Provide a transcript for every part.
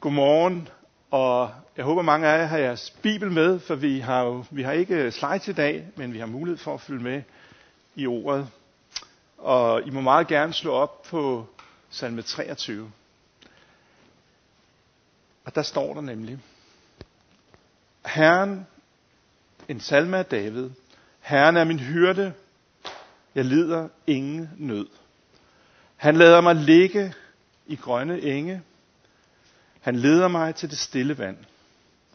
Godmorgen, og jeg håber mange af jer har jeres bibel med, for vi har jo vi har ikke slides i dag, men vi har mulighed for at følge med i ordet. Og I må meget gerne slå op på salme 23. Og der står der nemlig, Herren, en salme af David, Herren er min hyrde, jeg lider ingen nød. Han lader mig ligge i grønne enge, han leder mig til det stille vand.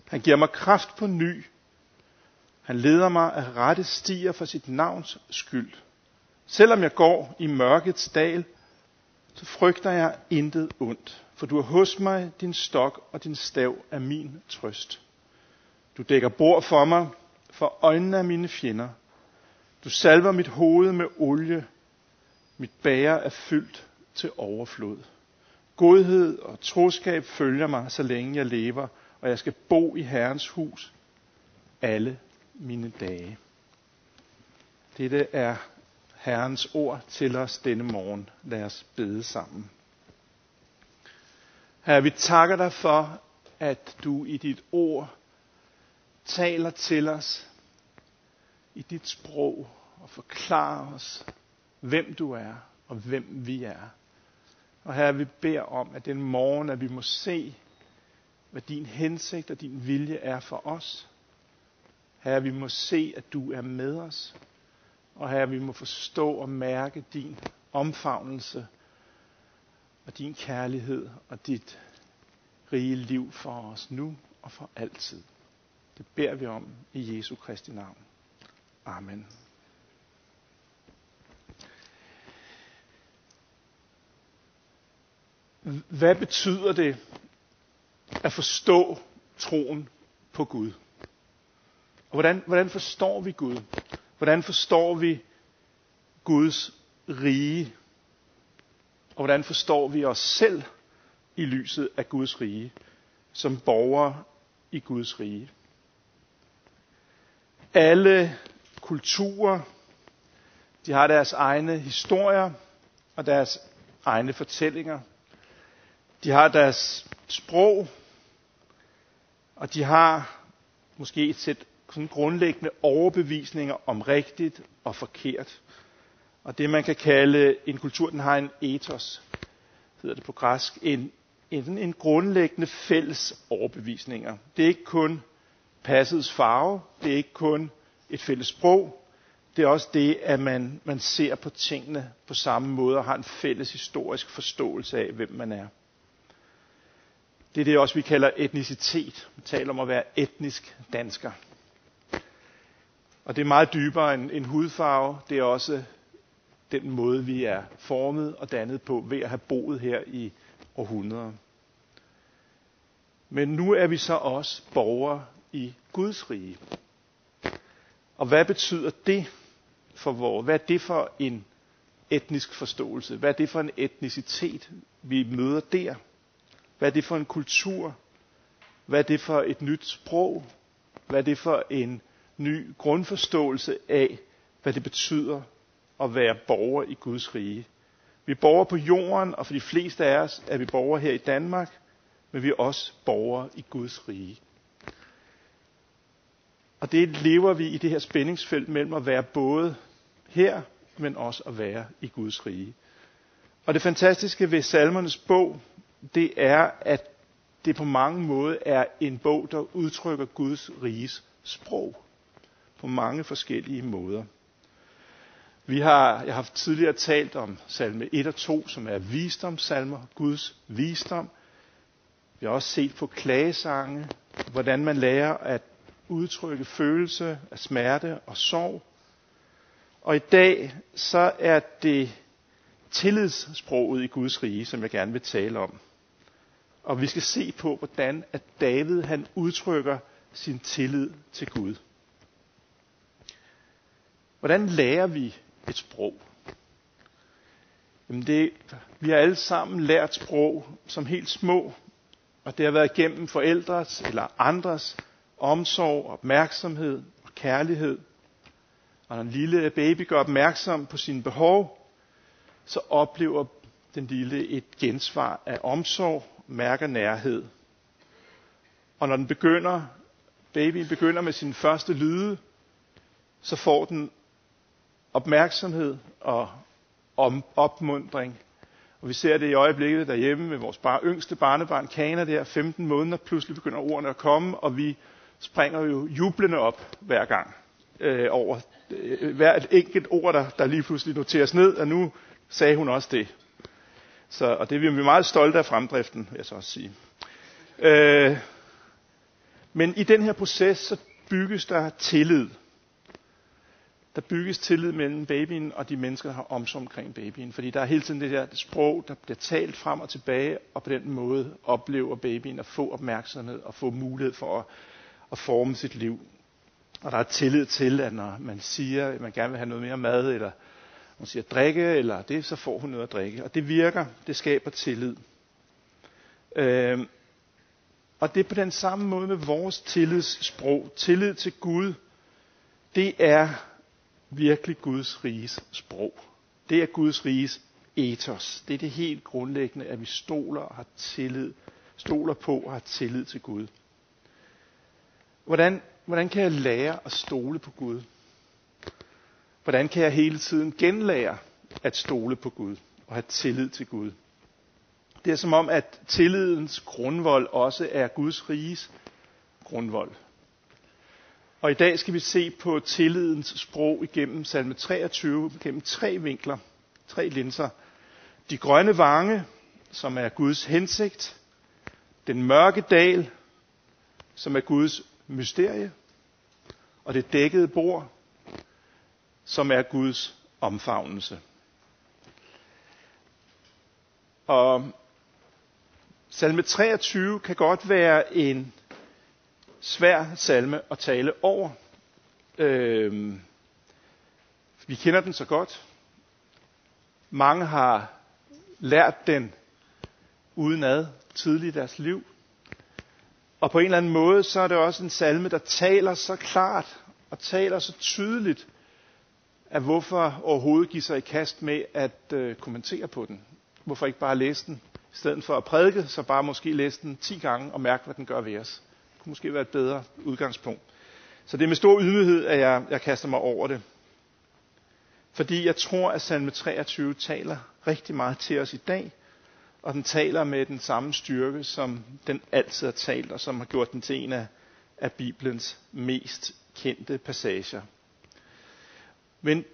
Han giver mig kraft på ny. Han leder mig af rette stier for sit navns skyld. Selvom jeg går i mørkets dal, så frygter jeg intet ondt, for du er hos mig, din stok og din stav er min trøst. Du dækker bord for mig, for øjnene af mine fjender. Du salver mit hoved med olie, mit bære er fyldt til overflod. Godhed og troskab følger mig, så længe jeg lever, og jeg skal bo i Herrens hus alle mine dage. Dette er Herrens ord til os denne morgen. Lad os bede sammen. Herre, vi takker dig for, at du i dit ord taler til os i dit sprog og forklarer os, hvem du er og hvem vi er. Og her vi beder om, at den morgen, at vi må se, hvad din hensigt og din vilje er for os. Her vi må se, at du er med os. Og her vi må forstå og mærke din omfavnelse og din kærlighed og dit rige liv for os nu og for altid. Det beder vi om i Jesu Kristi navn. Amen. Hvad betyder det at forstå troen på Gud? Og hvordan, hvordan forstår vi Gud? Hvordan forstår vi Guds rige? Og hvordan forstår vi os selv i lyset af Guds rige, som borgere i Guds rige? Alle kulturer, de har deres egne historier og deres egne fortællinger. De har deres sprog, og de har måske et sæt sådan grundlæggende overbevisninger om rigtigt og forkert. Og det man kan kalde en kultur, den har en ethos, hedder det på græsk, en, en, en grundlæggende fælles overbevisninger. Det er ikke kun passets farve, det er ikke kun et fælles sprog, det er også det, at man, man ser på tingene på samme måde og har en fælles historisk forståelse af, hvem man er. Det er det også, vi kalder etnicitet. Vi taler om at være etnisk dansker. Og det er meget dybere end, end hudfarve. Det er også den måde, vi er formet og dannet på ved at have boet her i århundreder. Men nu er vi så også borgere i Guds rige. Og hvad betyder det for vores? Hvad er det for en etnisk forståelse? Hvad er det for en etnicitet, vi møder der? Hvad er det for en kultur? Hvad er det for et nyt sprog? Hvad er det for en ny grundforståelse af, hvad det betyder at være borger i Guds rige? Vi er borgere på jorden, og for de fleste af os er vi borgere her i Danmark, men vi er også borgere i Guds rige. Og det lever vi i det her spændingsfelt mellem at være både her, men også at være i Guds rige. Og det fantastiske ved salmernes bog, det er, at det på mange måder er en bog, der udtrykker Guds riges sprog på mange forskellige måder. Vi har, jeg har tidligere talt om salme 1 og 2, som er visdomssalmer, Guds visdom. Vi har også set på klagesange, hvordan man lærer at udtrykke følelse af smerte og sorg. Og i dag så er det tillidssproget i Guds rige, som jeg gerne vil tale om. Og vi skal se på, hvordan at David han udtrykker sin tillid til Gud. Hvordan lærer vi et sprog? Jamen det, vi har alle sammen lært sprog som helt små, og det har været gennem forældres eller andres omsorg, opmærksomhed og kærlighed. Og når en lille baby gør opmærksom på sine behov, så oplever den lille et gensvar af omsorg, mærker nærhed Og når den begynder, babyen begynder med sin første lyde, så får den opmærksomhed og om opmundring. Og vi ser det i øjeblikket derhjemme med vores bar, yngste barnebarn, Kana der, 15 måneder, pludselig begynder ordene at komme, og vi springer jo jublende op hver gang øh, over øh, hvert enkelt ord, der, der lige pludselig noteres ned, og nu sagde hun også det. Så, og det er vi meget stolte af fremdriften, vil jeg så også sige. Øh, men i den her proces, så bygges der tillid. Der bygges tillid mellem babyen og de mennesker, der har omsorg omkring babyen. Fordi der er hele tiden det der sprog, der bliver talt frem og tilbage, og på den måde oplever babyen at få opmærksomhed og få mulighed for at, at forme sit liv. Og der er tillid til, at når man siger, at man gerne vil have noget mere mad, eller hun siger drikke, eller det, så får hun noget at drikke. Og det virker, det skaber tillid. Øhm, og det er på den samme måde med vores tillidssprog. Tillid til Gud, det er virkelig Guds riges sprog. Det er Guds riges ethos. Det er det helt grundlæggende, at vi stoler og har tillid, stoler på og har tillid til Gud. Hvordan, hvordan kan jeg lære at stole på Gud? Hvordan kan jeg hele tiden genlære at stole på Gud og have tillid til Gud? Det er som om, at tillidens grundvold også er Guds riges grundvold. Og i dag skal vi se på tillidens sprog igennem salme 23, gennem tre vinkler, tre linser. De grønne vange, som er Guds hensigt. Den mørke dal, som er Guds mysterie. Og det dækkede bord, som er Guds omfavnelse. Og salme 23 kan godt være en svær salme at tale over. Øhm, vi kender den så godt. Mange har lært den udenad tidligt i deres liv. Og på en eller anden måde, så er det også en salme, der taler så klart og taler så tydeligt, at hvorfor overhovedet give sig i kast med at øh, kommentere på den. Hvorfor ikke bare læse den, i stedet for at prædike, så bare måske læse den 10 gange og mærke, hvad den gør ved os kunne måske være et bedre udgangspunkt. Så det er med stor ydmyghed, at jeg, jeg kaster mig over det. Fordi jeg tror, at salme 23 taler rigtig meget til os i dag, og den taler med den samme styrke, som den altid har talt, og som har gjort den til en af, af Bibelens mest kendte passager. Men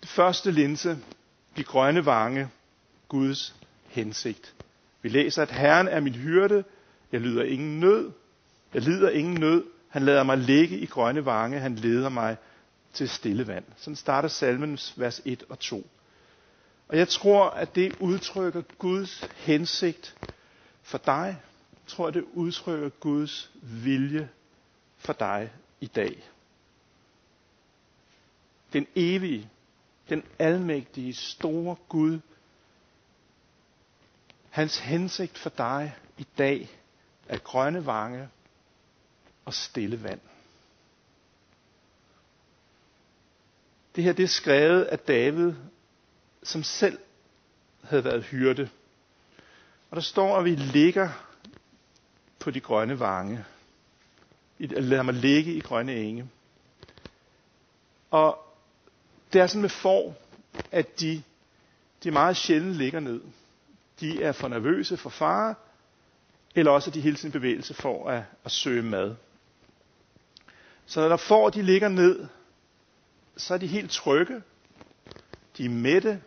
det første linse, de grønne vange, Guds hensigt. Vi læser, at Herren er min hyrde, jeg lyder ingen nød, jeg lider ingen nød. Han lader mig ligge i grønne vange. Han leder mig til stille vand. Sådan starter salmens vers 1 og 2. Og jeg tror, at det udtrykker Guds hensigt for dig. Jeg tror, at det udtrykker Guds vilje for dig i dag. Den evige, den almægtige, store Gud. Hans hensigt for dig i dag er grønne vange og stille vand. Det her det er skrevet af David, som selv havde været hyrde. Og der står, at vi ligger på de grønne vange. Lad mig ligge i grønne enge. Og det er sådan med får, at de, de meget sjældent ligger ned. De er for nervøse for fare, eller også at de hele tiden bevægelse for at, at søge mad. Så når får, de ligger ned, så er de helt trygge, de er mætte,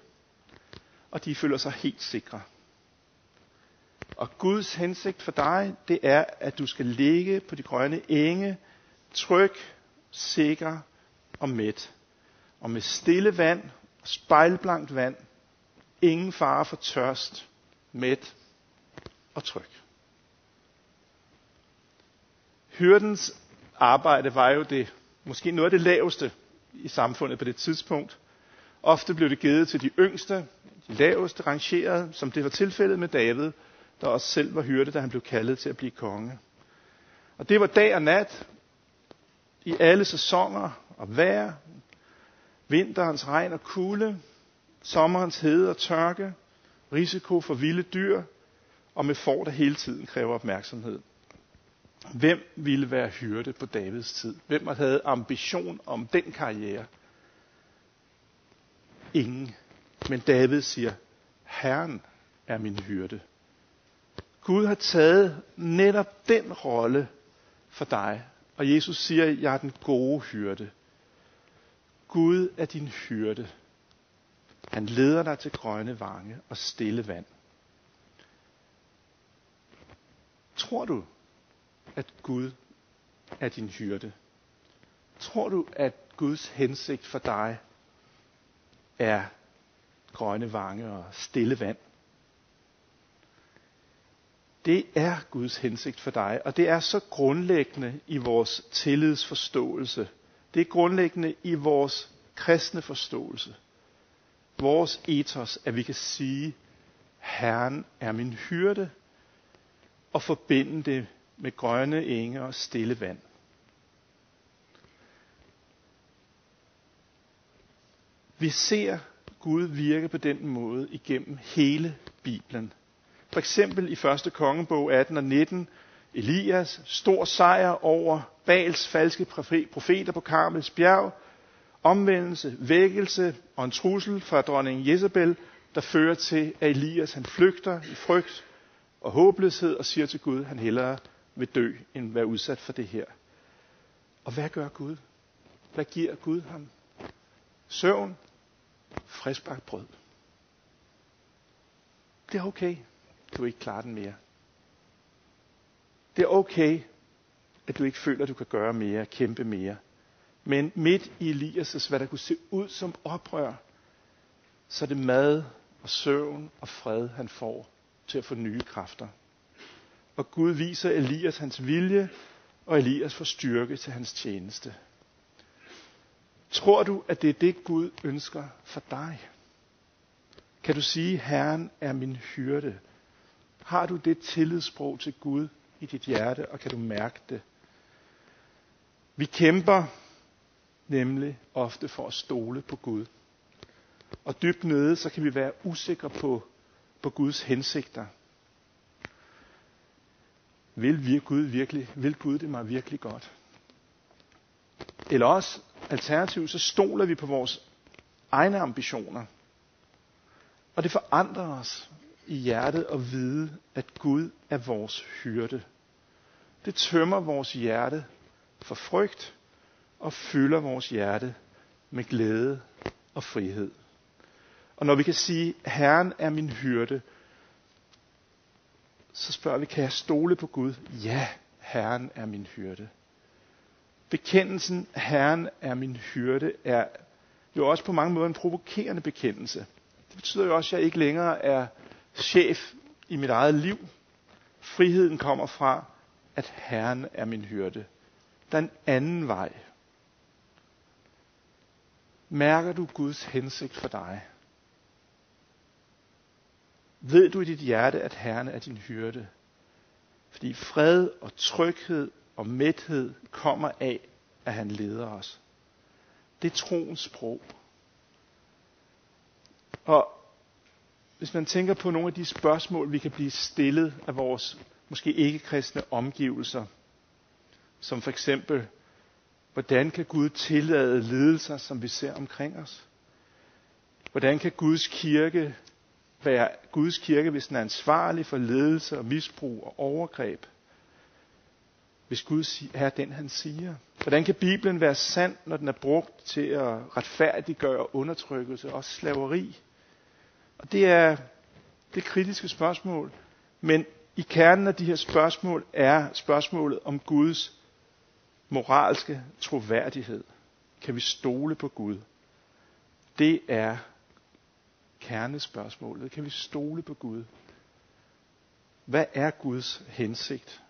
og de føler sig helt sikre. Og Guds hensigt for dig, det er, at du skal ligge på de grønne enge, tryg, sikker og mæt. Og med stille vand, spejlblankt vand, ingen fare for tørst, mæt og tryg. Hyrdens arbejde var jo det, måske noget af det laveste i samfundet på det tidspunkt. Ofte blev det givet til de yngste, de laveste rangerede, som det var tilfældet med David, der også selv var hyrde, da han blev kaldet til at blive konge. Og det var dag og nat, i alle sæsoner og vejr, vinterens regn og kulde, sommerens hede og tørke, risiko for vilde dyr, og med får, der hele tiden kræver opmærksomhed. Hvem ville være hyrde på Davids tid? Hvem havde ambition om den karriere? Ingen. Men David siger, Herren er min hyrde. Gud har taget netop den rolle for dig. Og Jesus siger, jeg er den gode hyrde. Gud er din hyrde. Han leder dig til grønne vange og stille vand. Tror du, at Gud er din hyrde? Tror du, at Guds hensigt for dig er grønne vange og stille vand? Det er Guds hensigt for dig, og det er så grundlæggende i vores tillidsforståelse. Det er grundlæggende i vores kristne forståelse. Vores ethos, at vi kan sige, Herren er min hyrde, og forbinde det med grønne enge og stille vand. Vi ser Gud virke på den måde igennem hele Bibelen. For eksempel i 1. kongebog 18 og 19, Elias, stor sejr over Bals falske profeter på Karmels bjerg, omvendelse, vækkelse og en trussel fra dronning Jezebel, der fører til, at Elias han flygter i frygt og håbløshed og siger til Gud, at han hellere vil dø, end være udsat for det her. Og hvad gør Gud? Hvad giver Gud ham? Søvn, friskbagt brød. Det er okay. Du ikke klare den mere. Det er okay, at du ikke føler, at du kan gøre mere, kæmpe mere. Men midt i Elias' hvad der kunne se ud som oprør, så er det mad og søvn og fred, han får til at få nye kræfter. Og Gud viser Elias hans vilje, og Elias får styrke til hans tjeneste. Tror du, at det er det, Gud ønsker for dig? Kan du sige, Herren er min hyrde? Har du det tillidssprog til Gud i dit hjerte, og kan du mærke det? Vi kæmper nemlig ofte for at stole på Gud. Og dybt nede, så kan vi være usikre på, på Guds hensigter. Vil vi Gud virkelig, vil Gud det mig virkelig godt? Eller også, alternativt, så stoler vi på vores egne ambitioner. Og det forandrer os i hjertet at vide, at Gud er vores hyrde. Det tømmer vores hjerte for frygt og fylder vores hjerte med glæde og frihed. Og når vi kan sige, Herren er min hyrde, så spørger vi, kan jeg stole på Gud? Ja, Herren er min hyrde. Bekendelsen, Herren er min hyrde, er jo også på mange måder en provokerende bekendelse. Det betyder jo også, at jeg ikke længere er chef i mit eget liv. Friheden kommer fra, at Herren er min hyrde. Der er en anden vej. Mærker du Guds hensigt for dig? Ved du i dit hjerte, at Herren er din hyrde? Fordi fred og tryghed og mæthed kommer af, at han leder os. Det er troens sprog. Og hvis man tænker på nogle af de spørgsmål, vi kan blive stillet af vores måske ikke-kristne omgivelser, som for eksempel, hvordan kan Gud tillade ledelser, som vi ser omkring os? Hvordan kan Guds kirke være Guds kirke, hvis den er ansvarlig for ledelse og misbrug og overgreb? Hvis Gud er den, han siger. Hvordan kan Bibelen være sand, når den er brugt til at retfærdiggøre undertrykkelse og slaveri? Og det er det kritiske spørgsmål. Men i kernen af de her spørgsmål er spørgsmålet om Guds moralske troværdighed. Kan vi stole på Gud? Det er kernespørgsmålet. Kan vi stole på Gud? Hvad er Guds hensigt?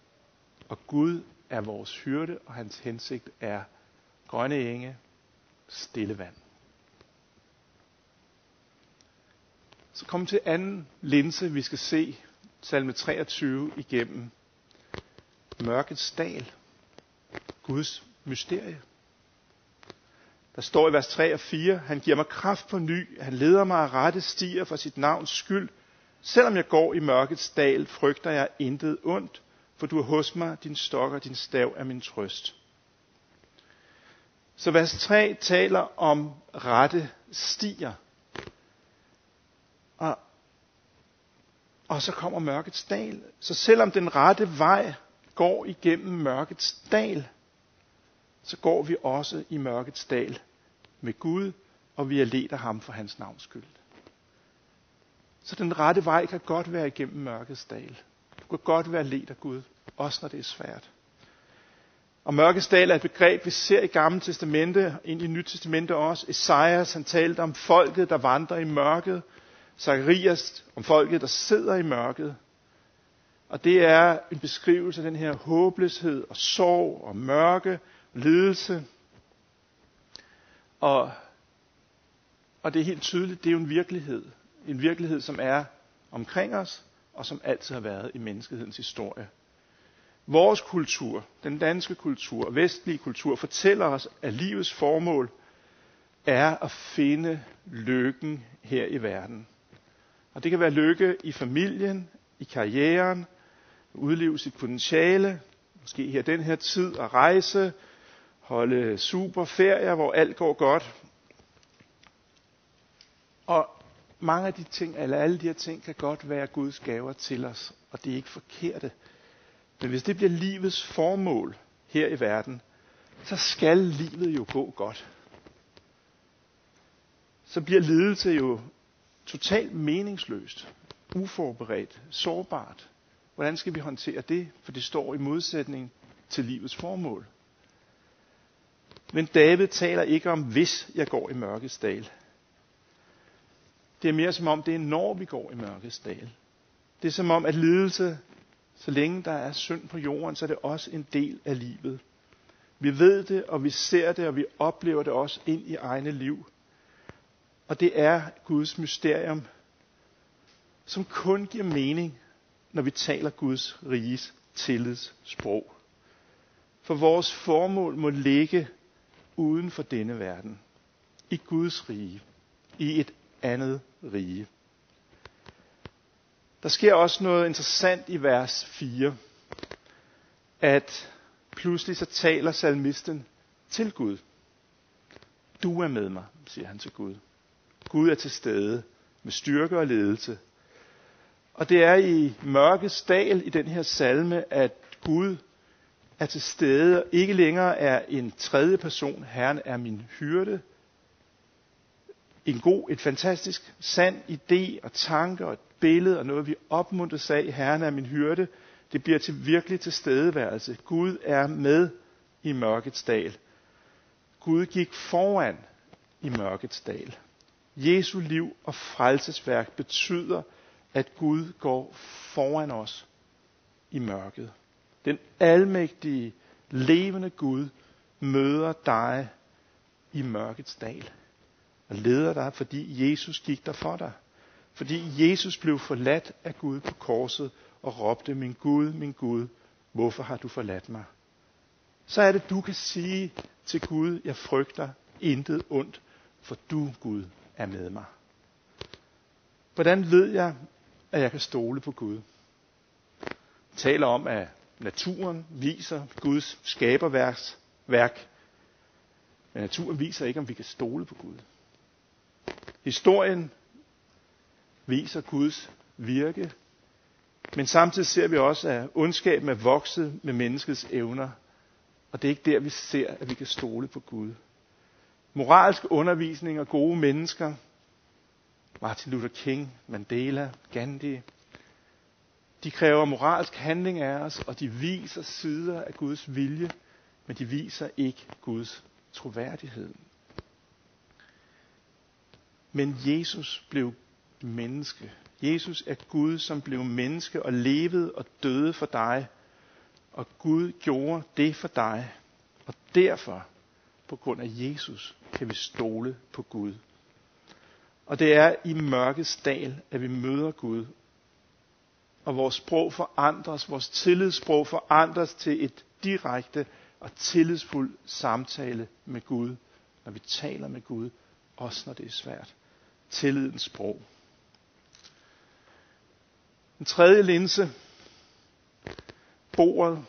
Og Gud er vores hyrde, og hans hensigt er grønne enge, stille vand. Så kom til anden linse, vi skal se salme 23 igennem. Mørkets dal. Guds mysterie. Der står i vers 3 og 4, han giver mig kraft på ny, han leder mig af rette stier for sit navns skyld. Selvom jeg går i mørkets dal, frygter jeg intet ondt, for du er hos mig, din stok og din stav er min trøst. Så vers 3 taler om rette stier. Og så kommer mørkets dal. Så selvom den rette vej går igennem mørkets dal, så går vi også i mørkets dal med Gud, og vi er ledt af ham for hans navns skyld. Så den rette vej kan godt være igennem mørkets dal. Du kan godt være ledt af Gud, også når det er svært. Og mørkets dal er et begreb, vi ser i Gamle Testamente, ind i Nyt Testamente også. Esajas, han talte om folket, der vandrer i mørket. Zacharias om folket, der sidder i mørket. Og det er en beskrivelse af den her håbløshed og sorg og mørke, og lidelse. Og, og det er helt tydeligt, det er jo en virkelighed. En virkelighed, som er omkring os, og som altid har været i menneskehedens historie. Vores kultur, den danske kultur, vestlige kultur, fortæller os, at livets formål er at finde lykken her i verden. Og det kan være lykke i familien, i karrieren, udleve sit potentiale, måske her den her tid at rejse, holde super ferier, hvor alt går godt. Og mange af de ting, eller alle de her ting, kan godt være Guds gaver til os, og det er ikke forkerte. Men hvis det bliver livets formål her i verden, så skal livet jo gå godt. Så bliver lidelse jo totalt meningsløst, uforberedt, sårbart. Hvordan skal vi håndtere det? For det står i modsætning til livets formål. Men David taler ikke om, hvis jeg går i mørkets dal. Det er mere som om, det er når vi går i mørkets dal. Det er som om, at lidelse, så længe der er synd på jorden, så er det også en del af livet. Vi ved det, og vi ser det, og vi oplever det også ind i egne liv. Og det er Guds mysterium, som kun giver mening, når vi taler Guds riges tillidssprog. For vores formål må ligge uden for denne verden. I Guds rige. I et andet rige. Der sker også noget interessant i vers 4. At pludselig så taler salmisten til Gud. Du er med mig, siger han til Gud. Gud er til stede med styrke og ledelse. Og det er i mørkets dal i den her salme, at Gud er til stede, ikke længere er en tredje person. Herren er min hyrde. En god, et fantastisk, sand idé og tanke og et billede og noget, vi opmuntres af. Herren er min hyrde. Det bliver til virkelig tilstedeværelse. Gud er med i mørkets dal. Gud gik foran i mørkets dal. Jesu liv og frelsesværk betyder, at Gud går foran os i mørket. Den almægtige, levende Gud møder dig i mørkets dal og leder dig, fordi Jesus gik der for dig. Fordi Jesus blev forladt af Gud på korset og råbte, min Gud, min Gud, hvorfor har du forladt mig? Så er det, du kan sige til Gud, jeg frygter intet ondt, for du, Gud, er med mig. Hvordan ved jeg, at jeg kan stole på Gud? Jeg taler om, at naturen viser Guds skaberværks værk. Men naturen viser ikke, om vi kan stole på Gud. Historien viser Guds virke, men samtidig ser vi også, at ondskaben er vokset med menneskets evner, og det er ikke der, vi ser, at vi kan stole på Gud. Moralsk undervisning og gode mennesker, Martin Luther King, Mandela, Gandhi, de kræver moralsk handling af os, og de viser sider af Guds vilje, men de viser ikke Guds troværdighed. Men Jesus blev menneske. Jesus er Gud, som blev menneske og levede og døde for dig. Og Gud gjorde det for dig. Og derfor, på grund af Jesus, kan vi stole på Gud. Og det er i mørkets dal, at vi møder Gud. Og vores sprog forandres, vores tillidssprog forandres til et direkte og tillidsfuld samtale med Gud, når vi taler med Gud, også når det er svært. Tillidens sprog. En tredje linse, bordet,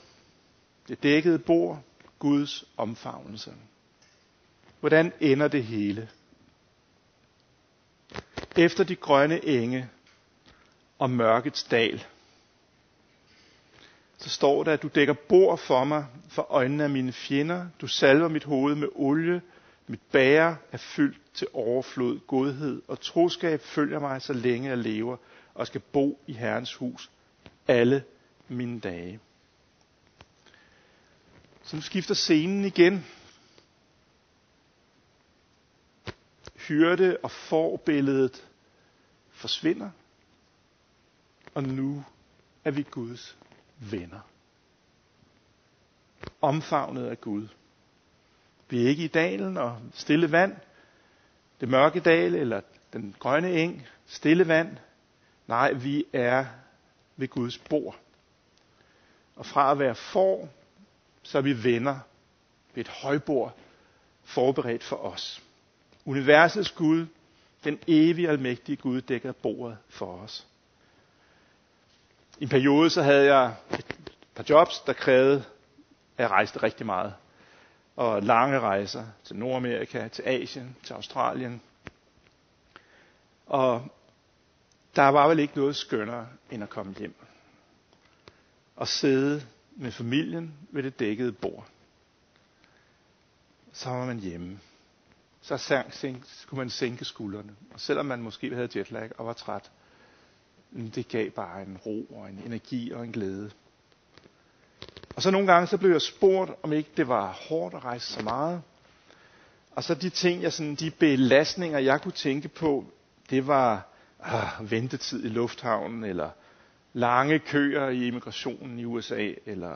det dækkede bord, Guds omfavnelse. Hvordan ender det hele? Efter de grønne enge og mørkets dal, så står der, at du dækker bord for mig for øjnene af mine fjender. Du salver mit hoved med olie. Mit bære er fyldt til overflod. Godhed og troskab følger mig, så længe jeg lever og skal bo i Herrens hus alle mine dage. Så nu skifter scenen igen. Hyrde og forbilledet forsvinder. Og nu er vi Guds venner. Omfavnet af Gud. Vi er ikke i dalen og stille vand, det mørke dal eller den grønne eng, stille vand. Nej, vi er ved Guds bord. Og fra at være for, så er vi venner ved et højbord forberedt for os. Universets Gud, den evige almægtige Gud, dækker bordet for os. I en periode så havde jeg et par jobs, der krævede, at jeg rejste rigtig meget. Og lange rejser til Nordamerika, til Asien, til Australien. Og der var vel ikke noget skønnere end at komme hjem. Og sidde med familien ved det dækkede bord. Så var man hjemme. Så kunne man sænke skuldrene. Og selvom man måske havde jetlag og var træt, mm, det gav bare en ro og en energi og en glæde. Og så nogle gange så blev jeg spurgt, om ikke det var hårdt at rejse så meget. Og så de ting, jeg sådan, de belastninger, jeg kunne tænke på, det var ah, ventetid i lufthavnen, eller lange køer i immigrationen i USA, eller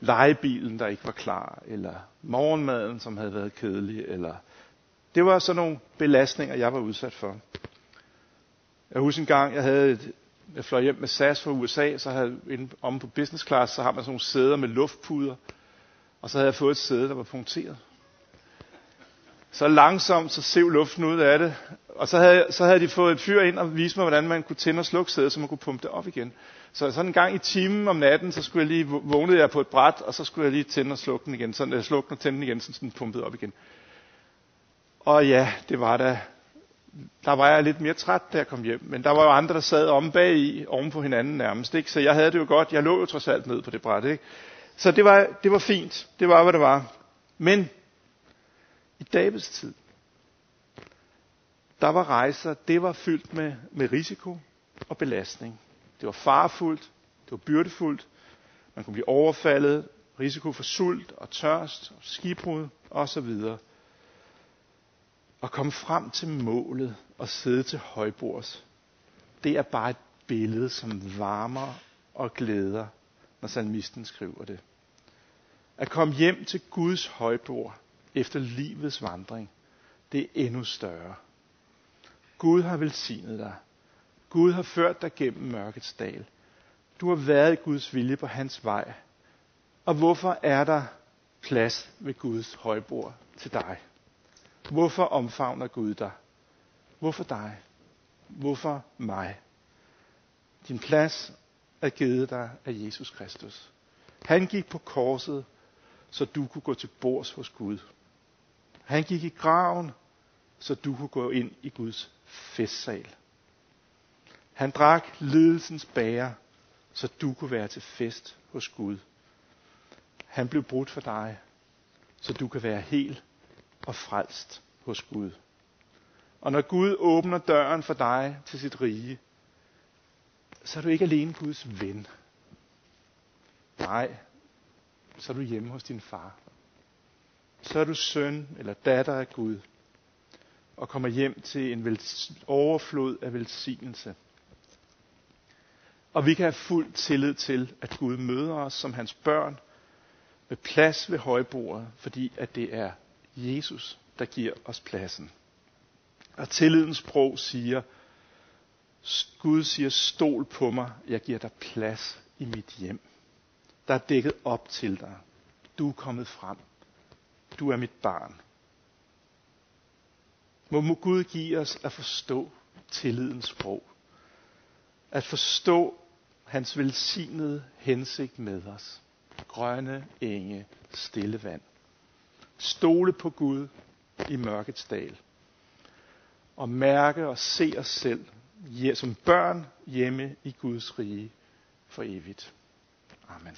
legebilen, der ikke var klar, eller morgenmaden, som havde været kedelig, eller det var sådan nogle belastninger, jeg var udsat for. Jeg husker en gang, jeg havde et, jeg fløj hjem med SAS fra USA, så havde inde om på business class, så har man sådan nogle sæder med luftpuder, og så havde jeg fået et sæde, der var punkteret. Så langsomt, så sev luften ud af det, og så havde, så havde de fået et fyr ind og vise mig, hvordan man kunne tænde og slukke sædet, så man kunne pumpe det op igen. Så sådan en gang i timen om natten, så skulle jeg lige, vågnede jeg på et bræt, og så skulle jeg lige tænde og slukke den igen, sådan, jeg slukke og tænde den igen, så den pumpede op igen. Og ja, det var da der var jeg lidt mere træt, da jeg kom hjem. Men der var jo andre, der sad om bag i, oven på hinanden nærmest. Ikke? Så jeg havde det jo godt. Jeg lå jo trods alt ned på det bræt. Ikke? Så det var, det var fint. Det var, hvad det var. Men i Davids tid, der var rejser, det var fyldt med, med risiko og belastning. Det var farfuldt, det var byrdefuldt, man kunne blive overfaldet, risiko for sult og tørst, og skibbrud osv at komme frem til målet og sidde til højbords, det er bare et billede, som varmer og glæder, når salmisten skriver det. At komme hjem til Guds højbord efter livets vandring, det er endnu større. Gud har velsignet dig. Gud har ført dig gennem mørkets dal. Du har været i Guds vilje på hans vej. Og hvorfor er der plads ved Guds højbord til dig? Hvorfor omfavner Gud dig? Hvorfor dig? Hvorfor mig? Din plads er givet dig af Jesus Kristus. Han gik på korset, så du kunne gå til bords hos Gud. Han gik i graven, så du kunne gå ind i Guds festsal. Han drak lidelsens bære, så du kunne være til fest hos Gud. Han blev brudt for dig, så du kan være helt og frelst hos Gud. Og når Gud åbner døren for dig til sit rige, så er du ikke alene Guds ven. Nej, så er du hjemme hos din far. Så er du søn eller datter af Gud og kommer hjem til en overflod af velsignelse. Og vi kan have fuld tillid til, at Gud møder os som hans børn med plads ved højbordet, fordi at det er Jesus, der giver os pladsen. Og tillidens sprog siger, Gud siger, stol på mig, jeg giver dig plads i mit hjem. Der er dækket op til dig. Du er kommet frem. Du er mit barn. Må, må Gud give os at forstå tillidens sprog. At forstå hans velsignede hensigt med os. grønne enge, stille vand. Stole på Gud i mørkets dal. Og mærke og se os selv som børn hjemme i Guds rige for evigt. Amen.